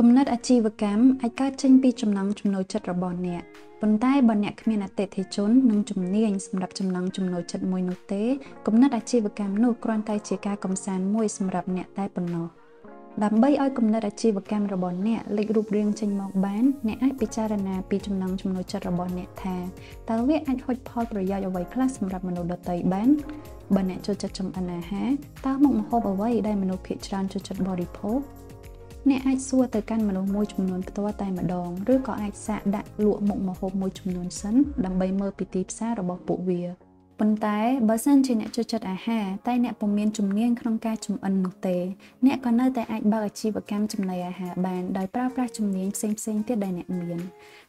គំនិតអាជីវកម្មអាចកើតចេញពីចំណង់ចំណូលចិត្តរបស់អ្នកប៉ុន្តែបើអ្នកគ្មានអតិថិជននិងជំនាញសម្រាប់ចំណង់ចំណូលចិត្តមួយនោះទេគំនិតអាជីវកម្មនោះគ្រាន់តែជាការកំសាន្តមួយសម្រាប់អ្នកតែប៉ុណ្ណោះដើម្បីឲ្យគំនិតអាជីវកម្មរបស់អ្នកលេចរូបរាងចេញមកបានអ្នកអាចពិចារណាពីចំណង់ចំណូលចិត្តរបស់អ្នកថាតើវាអាចហុចផលប្រយោជន៍អ្វីខ្លះសម្រាប់មនុស្សដទៃបានបើអ្នកចូលចិត្តចម្អិនអាហារតើមុខម្ហូបអ្វីដែលមនុស្សភាគច្រើនចូលចិត្តបរិភោគ អ្នកអាចសួរទៅកាន់មនុស្សមួយចំនួនផ្ទាល់តែម្ដងឬក៏អាចសាកដាក់លក់មុខម្ហូបមួយចំនួនសិនដើម្បីមើលពីទីផ្សាររបស់ពួកវា ប៉ុន្តែបើសិនជាអ្នកចូលចិត្តអាហារតែអ្នកពុំមានជំនាញក្នុងការចម្អិននោះទេ អ្នកក៏នៅតែអាចបើកអាជីវកម្មចំណីអាហារបានដោយប្រើប្រាស់ជំនាញផ្សេងៗទៀតដែលអ្នកមាន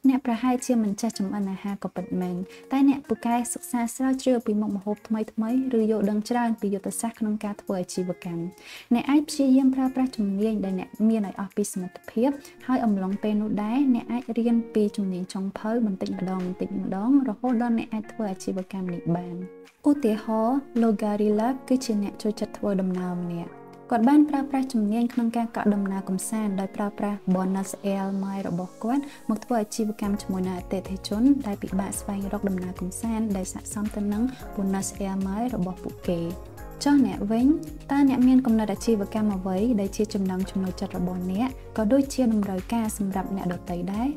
អ្នកប្រហែលជាមិនចេះចម្អិនអាហារក៏ពិតមែនតែអ្នកពូកែសិក្សាស្រាវជ្រាវពីមុខម្ហូបថ្មីថ្មីឬយល់ដឹងច្រើនពីយុទ្ធសាស្ត្រក្នុងការធ្វើអាជីវកម្មអ្នកអាចព្យាយាមប្រើប្រាស់ជំនាញដែលអ្នកមានឲ្យអស់ពីសមត្ថភាពហើយអំឡុងពេលនោះដែរអ្នកអាចរៀនពីជំនាញចុងភៅបន្តិចម្ដងបន្តិចម្ដងរហូតដល់អ្នកអាចធ្វើអាជីវកម្មនេះបានឧទាហរណ៍ Logarilla គឺជាអ្នកចូលចិត្តធ្វើដំណើរម្នាក់គាត់បានប្រើប្រាស់ជំនាញក្នុងការកក់ដំណើរកំសាន្តដោយប្រើប្រាស់ bonus air mile របស់គាត់មកធ្វើអាជីវកម្មជាមួយនឹងអតិថិជនដែលពិបាកស្វែងរកដំណើរកំសាន្តដែលស័ក្តិសមទៅនឹង bonus air mile របស់ពួកគេចុះអ្នកវិញតើអ្នកមានគំនិតអាជីវកម្មអ្វីដែលជាចំណង់ចំណូលចិត្តរបស់អ្នកក៏ដូចជាតម្រូវការសម្រាប់អ្នកដទៃដែរ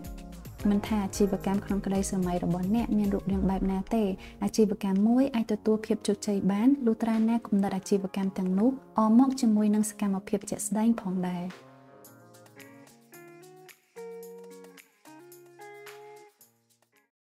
មិនថាអាជីវកម្មក្នុងក្តីសម័យរបស់អ្នកមានរូបរាងបែបណាទេអាជីវកម្មមួយអាចទទួលភាពជោគជ័យបានលុះត្រាណាគំនិតអាជីវកម្មទាំងនោះអមមកជាមួយនឹងសកម្មភាពជាក់ស្ដែងផងដែរ។